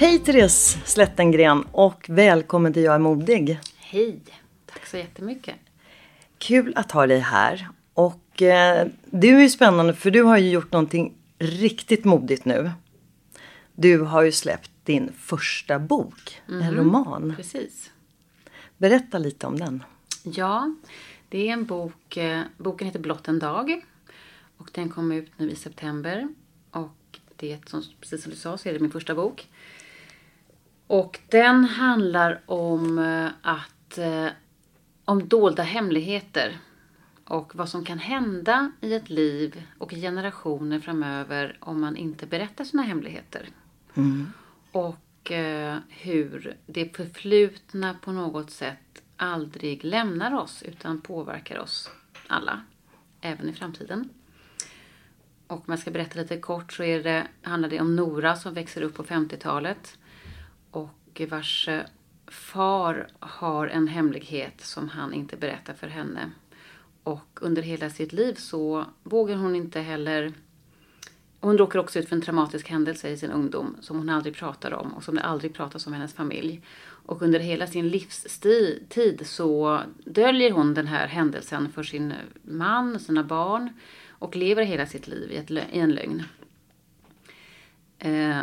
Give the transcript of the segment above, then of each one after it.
Hej Therese Slättengren och välkommen till Jag är modig. Hej! Tack så jättemycket. Kul att ha dig här. Och eh, du är ju spännande för du har ju gjort någonting riktigt modigt nu. Du har ju släppt din första bok, en roman. Precis. Berätta lite om den. Ja, det är en bok. eh, Boken heter Blott en dag. Och den kom ut nu i september. Och det är, som, precis som du sa, så är det min första bok. Och den handlar om eh, att eh, om dolda hemligheter och vad som kan hända i ett liv och i generationer framöver om man inte berättar sina hemligheter. Och eh, hur det förflutna på något sätt aldrig lämnar oss utan påverkar oss alla, även i framtiden. Och om jag ska berätta lite kort så är det, handlar det om Nora som växer upp på 50-talet och vars far har en hemlighet som han inte berättar för henne. Och under hela sitt liv så vågar hon inte heller... Hon råkar också ut för en traumatisk händelse i sin ungdom som hon aldrig pratar om och som det aldrig pratas om i hennes familj. Och under hela sin livstid så döljer hon den här händelsen för sin man och sina barn och lever hela sitt liv i, ett, i en lögn. Eh,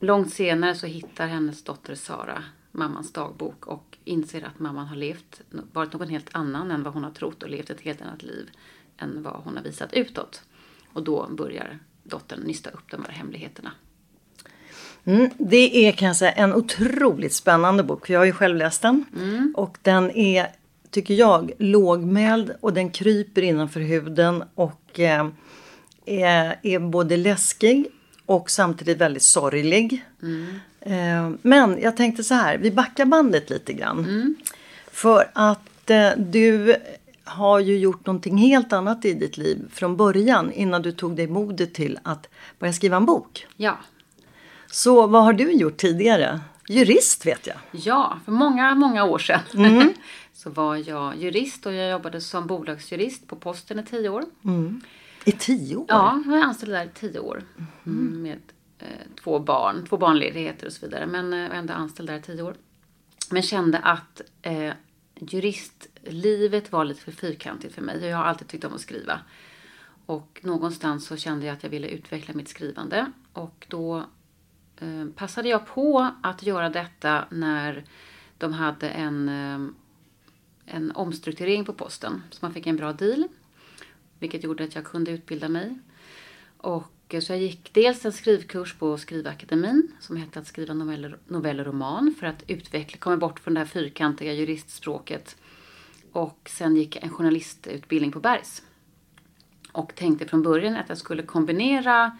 långt senare så hittar hennes dotter Sara mammans dagbok och inser att mamman har levt, varit någon helt annan än vad hon har trott och levt ett helt annat liv än vad hon har visat utåt. Och då börjar dottern nysta upp de här hemligheterna. Mm, det är kan jag säga en otroligt spännande bok. Jag har ju själv läst den. Och den är, tycker jag, lågmäld och den kryper innanför huden och eh, är, är både läskig och samtidigt väldigt sorglig. Eh, men jag tänkte så här, vi backar bandet lite grann. För att eh, du har ju gjort någonting helt annat i ditt liv från början innan du tog dig modet till att börja skriva en bok. Ja, Så vad har du gjort tidigare? Jurist vet jag. Ja, för många, många år sedan så var jag jurist och jag jobbade som bolagsjurist på posten i tio år. I tio år? Ja, jag var anställd där i tio år. Mm, med eh, två barn, två barnledigheter och så vidare. Men eh, var ändå anställd där i tio år. Men kände att eh, juristlivet var lite för fyrkantigt för mig. Jag har alltid tyckt om att skriva. Och någonstans så kände jag att jag ville utveckla mitt skrivande. Och då eh, passade jag på att göra detta när de hade en, eh, en omstrukturering på posten. Så man fick en bra deal. Vilket gjorde att jag kunde utbilda mig. Och eh, så jag gick dels en skrivkurs på Skrivakademin som hette att skriva noveller, novell och roman för att utveckla, komma bort från det här fyrkantiga juristspråket. Och sen gick jag en journalistutbildning på Bergs. Och tänkte från början att jag skulle kombinera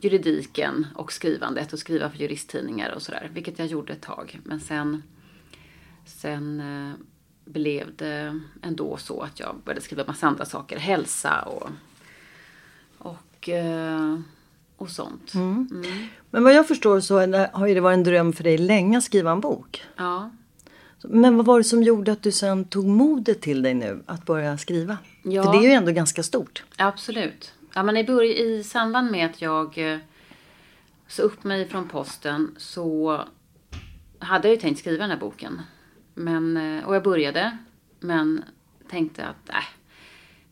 juridiken och skrivandet och skriva för juristtidningar och sådär. Vilket jag gjorde ett tag. Men sen, sen eh, blev det ändå så att jag började skriva massa andra saker. Hälsa och, och, eh, och sånt. Men vad jag förstår så har ju det varit en dröm för dig länge att skriva en bok. Ja. Men vad var det som gjorde att du sen tog modet till dig nu att börja skriva? Ja. För det är ju ändå ganska stort. Absolut. Ja, men i, börj- I samband med att jag eh, sa upp mig från posten så hade jag ju tänkt skriva den här boken. Men, eh, och jag började, men tänkte att nej,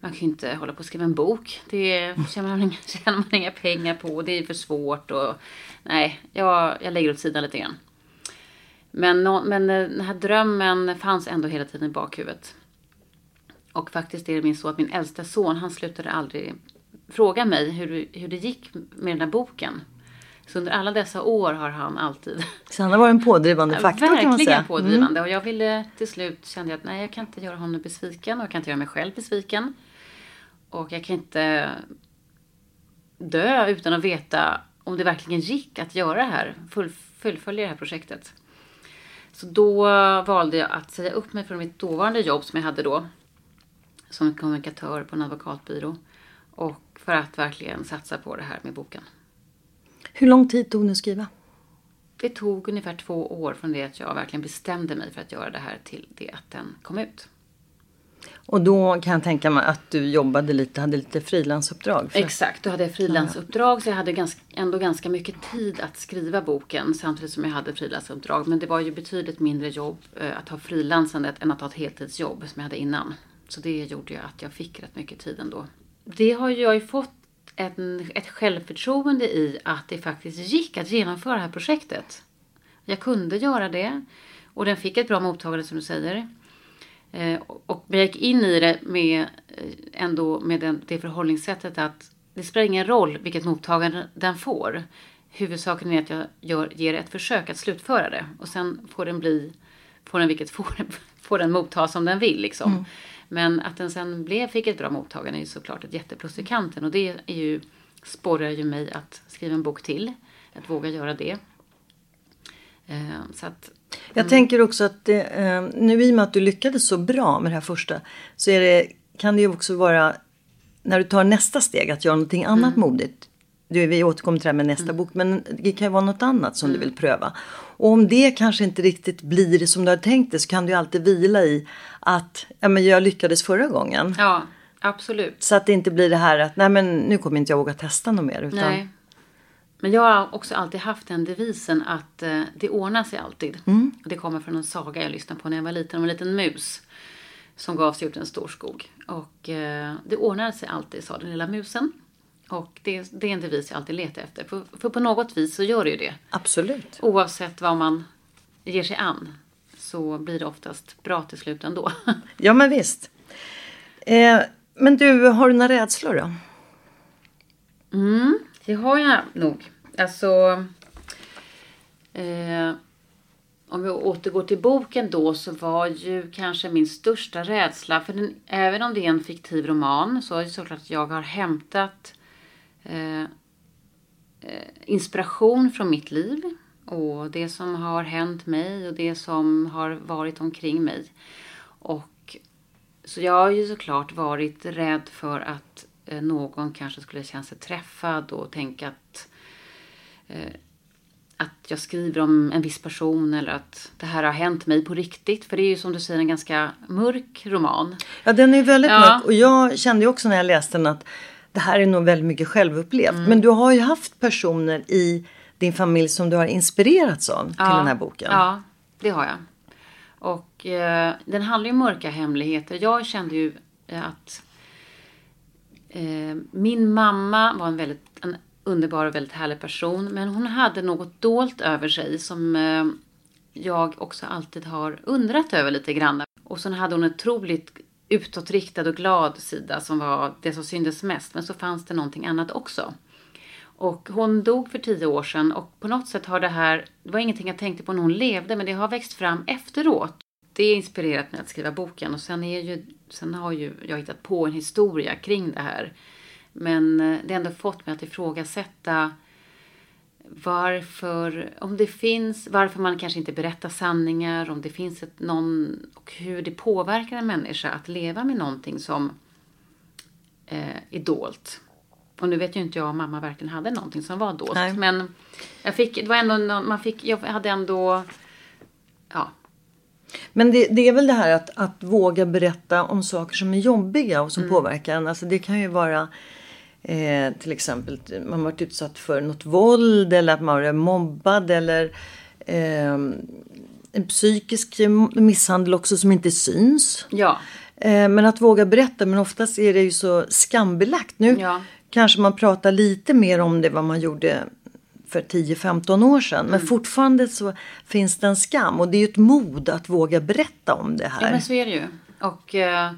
man kan ju inte hålla på och skriva en bok. Det tjänar man, inga- tjänar man inga pengar på. Det är för svårt. Och, nej, jag, jag lägger åt sidan lite grann. Men, men eh, den här drömmen fanns ändå hela tiden i bakhuvudet. Och faktiskt är det så att min äldsta son, han slutade aldrig fråga mig hur, hur det gick med den här boken. Så under alla dessa år har han alltid Så han har varit en pådrivande faktor kan man verkligen säga. Mm. pådrivande. Och jag ville till slut kände jag att nej, jag kan inte göra honom besviken och jag kan inte göra mig själv besviken. Och jag kan inte dö utan att veta om det verkligen gick att göra det här, full, fullfölja det här projektet. Så då valde jag att säga upp mig från mitt dåvarande jobb som jag hade då. Som kommunikatör på en advokatbyrå. Och för att verkligen satsa på det här med boken. Hur lång tid tog det att skriva? Det tog ungefär två år från det att jag verkligen bestämde mig för att göra det här till det att den kom ut. Och då kan jag tänka mig att du jobbade lite, hade lite frilansuppdrag. Exakt, då hade jag frilansuppdrag så jag hade ganska, ändå ganska mycket tid att skriva boken samtidigt som jag hade frilansuppdrag. Men det var ju betydligt mindre jobb eh, att ha frilansandet än att ha ett heltidsjobb som jag hade innan. Så det gjorde ju att jag fick rätt mycket tid ändå. Det har jag ju fått en, ett självförtroende i att det faktiskt gick att genomföra det här projektet. Jag kunde göra det och den fick ett bra mottagande som du säger. Eh, och jag gick in i det med eh, ändå med den, det förhållningssättet att det spelar ingen roll vilket mottagande den får. Huvudsaken är att jag gör, ger ett försök att slutföra det. Och sen får den bli, får den vilket får, får den motta som den vill liksom. Mm. Men att den sen blev, fick ett bra mottagande är ju såklart ett jätteplus i kanten. Och det är ju, sporrar ju mig att skriva en bok till. Att våga göra det. Eh, så att Jag tänker också att det, eh, nu i och med att du lyckades så bra med det här första så är det, kan det ju också vara när du tar nästa steg att göra någonting annat modigt. Du, vi återkommer till det här med nästa bok men det kan ju vara något annat som du vill pröva. Och om det kanske inte riktigt blir som du har tänkt det så kan du ju alltid vila i att ja, men jag lyckades förra gången. ja, absolut. Så att det inte blir det här att nej men nu kommer inte jag våga testa något mer. Utan, Nej. Men jag har också alltid haft den devisen att eh, det ordnar sig alltid. Och det kommer från en saga jag lyssnade på när jag var liten om en liten mus. Som gav sig ut i en stor skog. Och eh, det ordnar sig alltid, sa den lilla musen. Och det, det är en devis jag alltid letar efter. För, för på något vis så gör det ju det. Absolut. Oavsett vad man ger sig an. Så blir det oftast bra till slut ändå. Ja men visst. Eh, men du, har du några rädslor då? Mm, det har jag nog. Alltså... Eh, om vi återgår till boken då så var ju kanske min största rädsla, för den, även om det är en fiktiv roman så är det såklart att jag har hämtat eh, eh, inspiration från mitt liv och det som har hänt mig och det som har varit omkring mig. Och så jag har ju såklart varit rädd för att eh, någon kanske skulle känna sig träffad och tänka att eh, att jag skriver om en viss person eller att det här har hänt mig på riktigt. För det är ju som du säger en ganska mörk roman. Ja, den är väldigt Ja. mörk. Och jag kände ju också när jag läste den att det här är nog väldigt mycket självupplevt. Mm. Men du har ju haft personer i din familj som du har inspirerats av till den här boken. Ja, det har jag. Och eh, den handlar ju om mörka hemligheter. Jag kände ju eh, att eh, min mamma var en väldigt en underbar och väldigt härlig person. Men hon hade något dolt över sig som eh, jag också alltid har undrat över lite grann. Och sen hade hon en otroligt utåtriktad och glad sida som var det som syntes mest. Men så fanns det någonting annat också. Och hon dog för tio år sedan och på något sätt har det här, det var ingenting jag tänkte på när hon levde, men det har växt fram efteråt. Det har inspirerat mig att skriva boken och sen, är ju, sen har ju jag hittat på en historia kring det här. Men eh, det har ändå fått mig att ifrågasätta varför, om det finns, varför man kanske inte berättar sanningar, om det finns ett, någon, och hur det påverkar en människa att leva med någonting som eh, är dolt. Och nu vet ju inte jag om mamma verkligen hade någonting som var dolt. Nej. Men jag fick, det var ändå, man fick, jag hade ändå, ja. Men det, det är väl det här att, att våga berätta om saker som är jobbiga och som Mm. påverkar en. Alltså det kan ju vara eh, till exempel man varit utsatt för något våld eller att man är mobbad eller eh, en psykisk misshandel också som inte syns. Ja, Eh, men att våga berätta, men oftast är det ju så skambelagt. Nu Ja. kanske man pratar lite mer om det vad man gjorde för 10-15 år sedan. Mm. Men fortfarande så finns det en skam och det är ju ett mod att våga berätta om det här. ja men så är det ju. Och eh,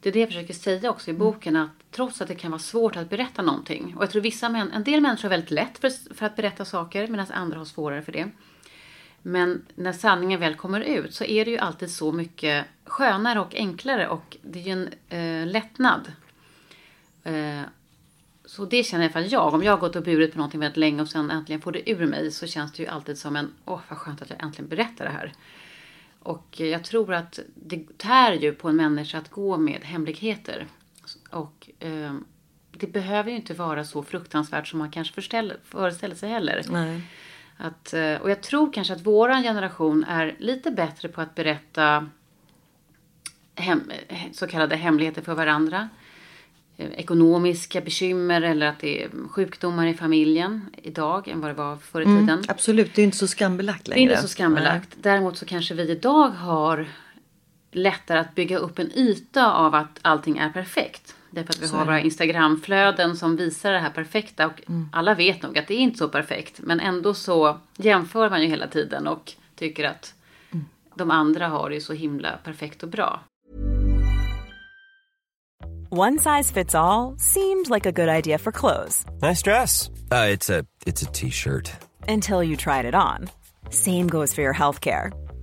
det är det jag försöker säga också i boken. Att trots att det kan vara svårt att berätta någonting. Och jag tror vissa män, en del människor har väldigt lätt för, för att berätta saker. Medan andra har svårare för det. Men när sanningen väl kommer ut så är det ju alltid så mycket skönare och enklare. Och det är ju en eh, lättnad. Eh, så det känner i alla fall jag. Om jag har gått och burit på någonting väldigt länge och sen äntligen får det ur mig så känns det ju alltid som en, åh vad skönt att jag äntligen berättar det här. Och jag tror att det tär ju på en människa att gå med hemligheter. Och eh, det behöver ju inte vara så fruktansvärt som man kanske föreställer, sig heller. Nej. Att, eh, och jag tror kanske att våran generation är lite bättre på att berätta hem, så kallade hemligheter för varandra. Eh, Ekonomiska bekymmer eller att det är sjukdomar i familjen idag än vad det var förr i tiden. Absolut, det är inte så skambelagt Det längre. är inte så skambelagt. Däremot så kanske vi idag har lättare att bygga upp en yta av att allting är perfekt. Därför att vi har våra Instagramflöden som visar det här perfekta och alla vet nog att det är inte så perfekt. Men ändå så jämför man ju hela tiden och tycker att de andra har det så himla perfekt och bra. One size fits all seemed like a good idea for clothes Nice dress. Uh, it's a it's a t-shirt. until you tried it on. Same goes for your healthcare.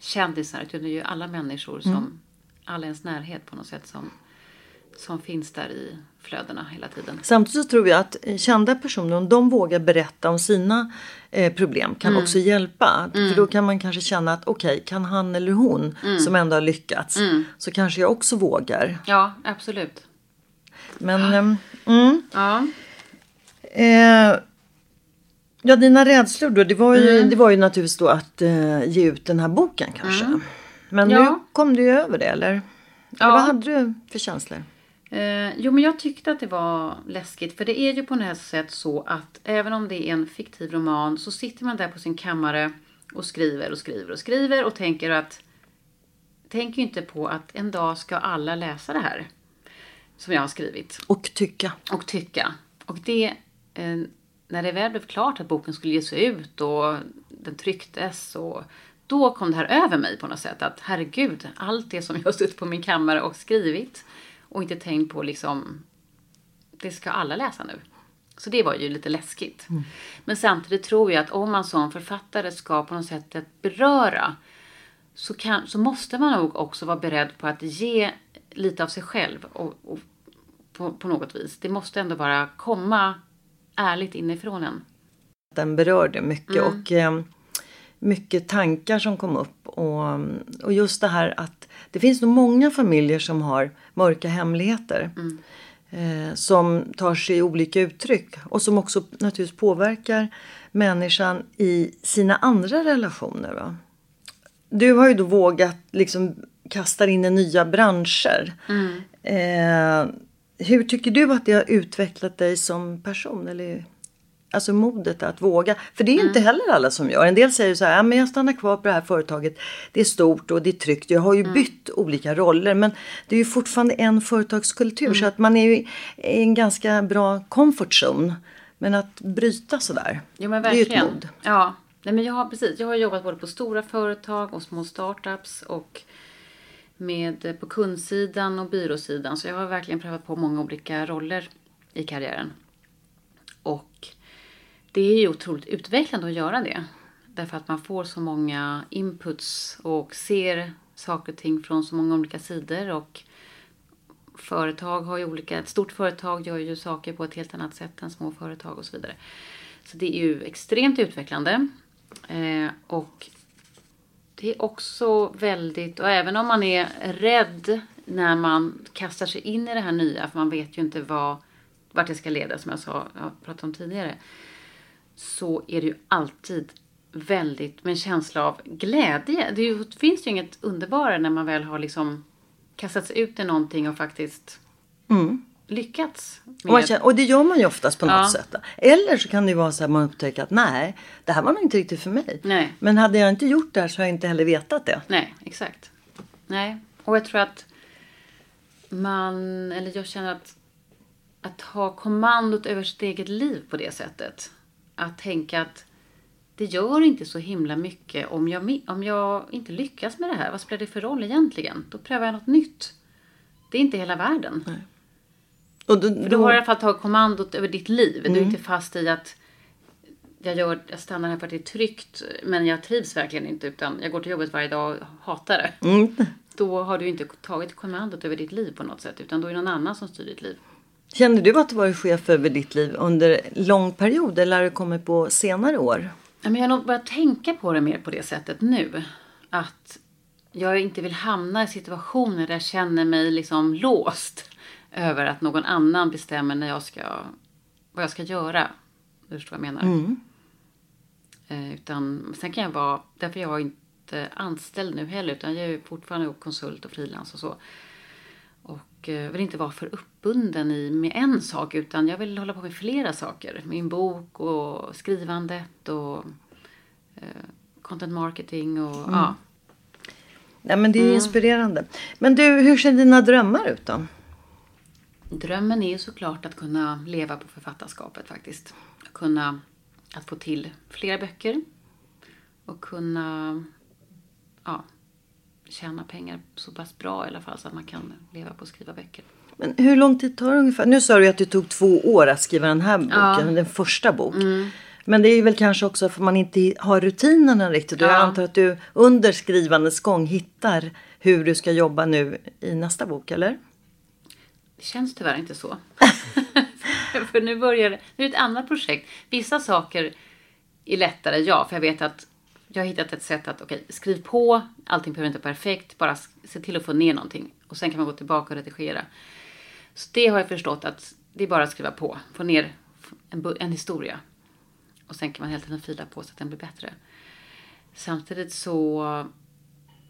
kändisar utan det är ju alla människor som, alla ens närhet på något sätt som, som finns där i flödena hela tiden. Samtidigt tror jag att eh, kända personer, om de vågar berätta om sina eh, problem, kan Mm. också hjälpa. För då kan man kanske känna att okej, kan han eller hon Mm. som ändå har lyckats, så kanske jag också vågar. Ja, absolut. Men ehm, mm, Ja. eh, ja, dina rädslor då, det var ju, Mm. det var ju naturligtvis då att eh, ge ut den här boken kanske. Men nu Ja. kom du ju över det eller? Ja. Eller vad hade du för känslor? Eh, jo, men jag tyckte att det var läskigt. För det är ju på något sätt så att även om det är en fiktiv roman så sitter man där på sin kammare och skriver och skriver och skriver och tänker att tänker inte på att en dag ska alla läsa det här som jag har skrivit Och tycka. och tycka. Och det, eh, när det väl blev klart att boken skulle ges ut och den trycktes och då kom det här över mig på något sätt. Att herregud, allt det som jag har suttit på min kammare och skrivit och inte tänkt på liksom, det ska alla läsa nu. Så det var ju lite läskigt. Men samtidigt tror jag att om man som författare ska på något sätt beröra så, kan, så måste man nog också vara beredd på att ge lite av sig själv och, och på, på något vis. Det måste ändå bara komma ärligt inifrån en. Den berörde mycket. Mm. Och, eh, mycket tankar som kom upp. Och, och just det här att det finns nog många familjer som har mörka hemligheter. Eh, som tar sig olika uttryck och som också naturligtvis påverkar människan i sina andra relationer. Va? Du har ju då vågat liksom kasta in i nya branscher. Eh, hur tycker du att det har utvecklat dig som person? Eller, alltså modet att våga. För det är inte heller alla som gör. En del säger så här, ja, men jag stannar kvar på det här företaget. Det är stort och det är tryggt. Jag har ju bytt olika roller. Men det är ju fortfarande en företagskultur. Så att man är ju i en ganska bra comfort zone. Men att bryta sådär. Jo men det är ju verkligen. ett mod. Ja, Nej, men jag har precis. Jag har jobbat både på stora företag och små startups och med eh, på kundsidan och byråsidan. Så jag har verkligen prövat på många olika roller i karriären. Och det är ju otroligt utvecklande att göra det. Därför att man får så många inputs och ser saker och ting från så många olika sidor. Och företag har ju olika, ett stort företag gör ju saker på ett helt annat sätt än små företag och så vidare. Så det är ju extremt utvecklande. Eh, och det är också väldigt, och även om man är rädd när man kastar sig in i det här nya, för man vet ju inte vad, vart det ska leda, som jag sa, jag pratade om tidigare. Så är det ju alltid väldigt med en känsla av glädje. Det, ju, det finns ju inget underbarare när man väl har liksom kastat sig ut i någonting och faktiskt mm lyckats. Med- känner, och det gör man ju oftast på något Ja. sätt. Eller så kan det ju vara så att man upptäcker att nej, det här var nog inte riktigt för mig. Nej. Men hade jag inte gjort det här så har jag inte heller vetat det. Nej, exakt. Nej, och jag tror att man, eller jag känner att att ha kommandot över sitt eget liv på det sättet. Att tänka att det gör inte så himla mycket om jag, om jag inte lyckas med det här. Vad spelar det för roll egentligen? Då prövar jag något nytt. Det är inte hela världen. Och då, För du har i alla fall tagit kommandot över ditt liv. Du är inte fast i att jag, gör, jag stannar här för att det är tryggt men jag trivs verkligen inte utan jag går till jobbet varje dag och hatar det. Mm. Då har du inte tagit kommandot över ditt liv på något sätt utan då är det någon annan som styr ditt liv. Kände du att du varit chef över ditt liv under lång period eller har det kommit på senare år? Ja, men jag har nog börjat tänka på det mer på det sättet nu. Att jag inte vill hamna i situationer där jag känner mig liksom låst över att någon annan bestämmer när jag ska, vad jag ska göra. Du förstår vad jag menar? Eh, utan, sen kan jag vara, därför jag är inte anställd nu heller utan jag är fortfarande konsult och frilans och så. Och eh, vill inte vara för uppbunden i med en sak utan jag vill hålla på med flera saker. Min bok och skrivandet och eh, content marketing och ja. Ja, men det är inspirerande. Men du, hur ser dina drömmar ut då? Drömmen är ju såklart att kunna leva på författarskapet faktiskt. Kunna att få till flera böcker och kunna ja, tjäna pengar så pass bra i alla fall så att man kan leva på att skriva böcker. Men hur lång tid tar det ungefär? Nu sa du att det tog två år att skriva den här boken, den första bok. Men det är väl kanske också för man inte har rutinerna riktigt. Och Jag Ja. antar att du under skrivandets gång hittar hur du ska jobba nu i nästa bok, eller? Det känns tyvärr inte så. för nu börjar nu är det ett annat projekt. Vissa saker är lättare, ja, för jag vet att jag har hittat ett sätt att, okej, skriv på, allting behöver inte vara perfekt, bara se till att få ner någonting. Och sen kan man gå tillbaka och redigera. Så det har jag förstått att det är bara att skriva på, få ner en, en historia. Och sen kan man hela tiden fila på så att den blir bättre. Samtidigt så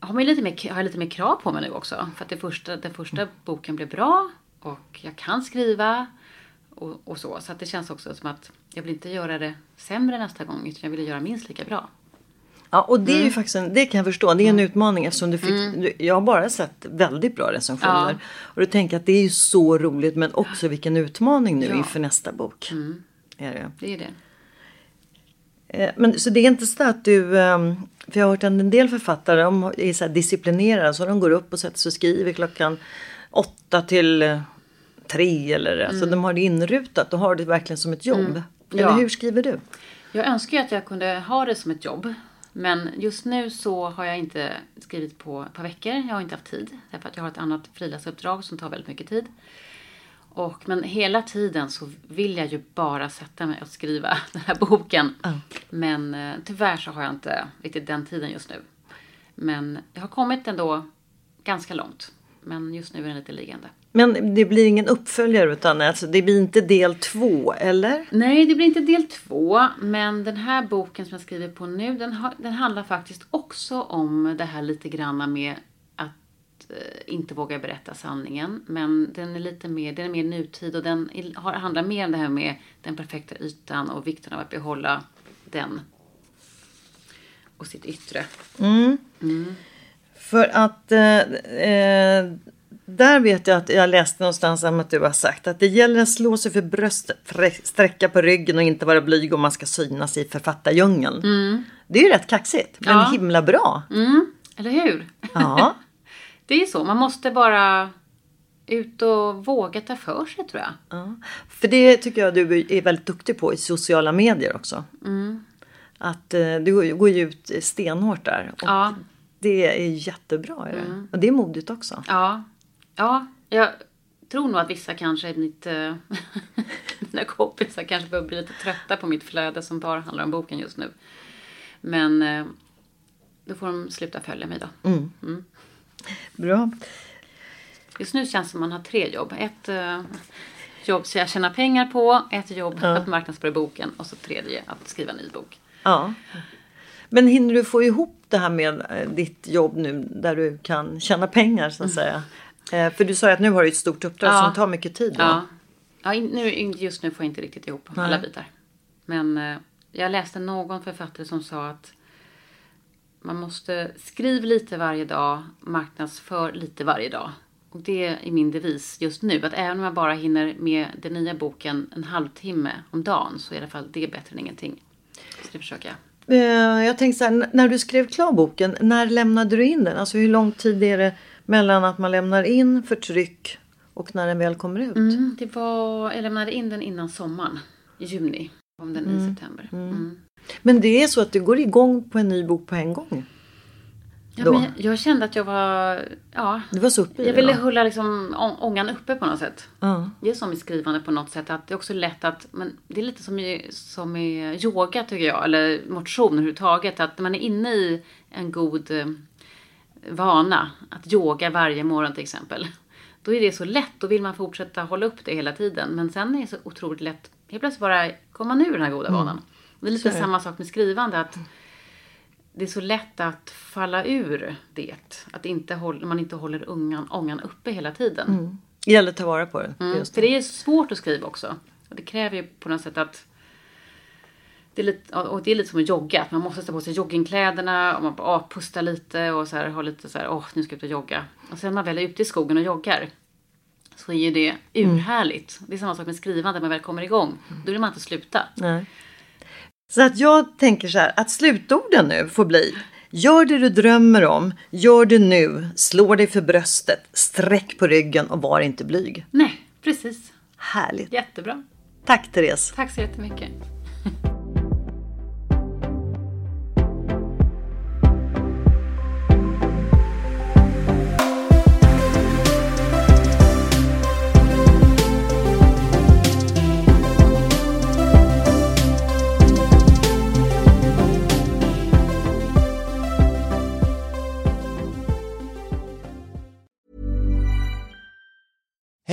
har, man lite mer, har jag lite mer krav på mig nu också. För att det första, den första boken blev bra och jag kan skriva och, och så. Så det känns också som att jag vill inte göra det sämre nästa gång utan jag vill göra minst lika bra. Ja, och det är Mm. ju faktiskt en, det kan jag förstå. Det är en utmaning eftersom du fick, du, jag har bara sett väldigt bra recensioner. Ja. Och du tänker att det är ju så roligt men också vilken utmaning nu Ja. Mm. inför nästa bok. Är det. Det är det. Eh, Men, så det är inte så att du, ehm, för jag har hört en del författare de är så disciplinerade så de går upp och sätter sig och skriver klockan åtta till tre eller alltså de har det inrutat och har det verkligen som ett jobb. Eller Mm. Ja. hur skriver du? Jag önskar ju att jag kunde ha det som ett jobb. Men just nu så har jag inte skrivit på ett par veckor. Jag har inte haft tid. Därför att jag har ett annat frilansuppdrag som tar väldigt mycket tid. Och, men hela tiden så vill jag ju bara sätta mig och skriva den här boken. Men eh, tyvärr så har jag inte riktigt den tiden just nu. Men jag har kommit ändå ganska långt. Men just nu är den lite liggande. Men det blir ingen uppföljare utan alltså, det blir inte del två, eller? Nej, det blir inte del två. Men den här boken som jag skriver på nu, den, har, den handlar faktiskt också om det här lite granna med att eh, inte våga berätta sanningen. Men den är lite mer, den är mer nutid och den har, handlar mer om det här med den perfekta ytan och vikten av att behålla den. Och sitt yttre. För att eh, eh, där vet jag att jag läste någonstans om att du har sagt att det gäller att slå sig för bröstet, sträcka på ryggen och inte vara blyg om man ska synas i författardjungeln. Det är ju rätt kaxigt, men Ja. himla bra. Eller hur? Ja. Det är så, man måste bara ut och våga ta för sig tror jag. Ja, för det tycker jag du är väldigt duktig på i sociala medier också. Att eh, du går ju- ju ut stenhårt där. Och Ja. Det är jättebra. Är det? Och det är modigt också. Ja, ja, jag tror nog att vissa kanske är lite... Mina kompisar kanske börjar bli lite trötta på mitt flöde som bara handlar om boken just nu. Men eh, då får de sluta följa mig då. Bra. Just nu känns det som man har tre jobb. Ett eh, jobb så jag tjänar pengar på, ett jobb att marknadsföra boken och så tredje att skriva en ny bok. Ja. Men hinner du få ihop det här med eh, ditt jobb nu där du kan tjäna pengar så att säga? Eh, För du sa ju att nu har du ett stort uppdrag Ja. som tar mycket tid. Då. Ja. ja nu, just nu får jag inte riktigt ihop alla bitar. Men eh, jag läste någon författare som sa att man måste skriva lite varje dag, marknadsför lite varje dag. Och det är min devis just nu. Att även om jag bara hinner med den nya boken en halvtimme om dagen så är i alla fall det bättre än ingenting. Så det försöker jag. Eh, Jag tänkte så här, när du skrev klar boken, när lämnade du in den? Alltså hur lång tid är det mellan att man lämnar in för tryck och när den väl kommer ut? Mm, det var, jag lämnade in den innan sommaren, i juni. Om den i september. Mm. Men det är så att du går igång på en ny bok på en gång? Ja, jag, jag kände att jag var... Ja, Du var så uppe i jag ville hålla liksom å- ångan uppe på något sätt. Ja. Det är som i skrivande på något sätt. Att det är också lätt att... Men det är lite som i, som i yoga tycker jag. Eller motion överhuvudtaget. Att man är inne i en god eh, vana. Att yoga varje morgon till exempel. Då är det så lätt. Då vill man fortsätta hålla upp det hela tiden. Men sen är det så otroligt lätt. Helt plötsligt bara kommer man ur den här goda vanan. Det är lite det. samma sak med skrivande. att det är så lätt att falla ur det. Att inte håll, man inte håller ungan, ångan uppe hela tiden. Det gäller att ta vara på det. Mm. För det är svårt att skriva också. Och det kräver ju på något sätt att det är lite, och det är lite som att jogga. Att man måste ta på sig joggingkläderna och man bara ah, pustar lite och så här, har lite så här, åh nu ska jag ut och jogga. Och sen när man väl är ute i skogen och joggar så är ju det urhärligt. Det är samma sak med skrivande, när man väl kommer igång. Då vill man inte sluta. Nej. Så att jag tänker så här, att slutorden nu får bli Gör det du drömmer om, gör det nu, slå dig för bröstet, sträck på ryggen och var inte blyg. Nej, precis. Härligt. Jättebra. Tack Therese. Tack så jättemycket.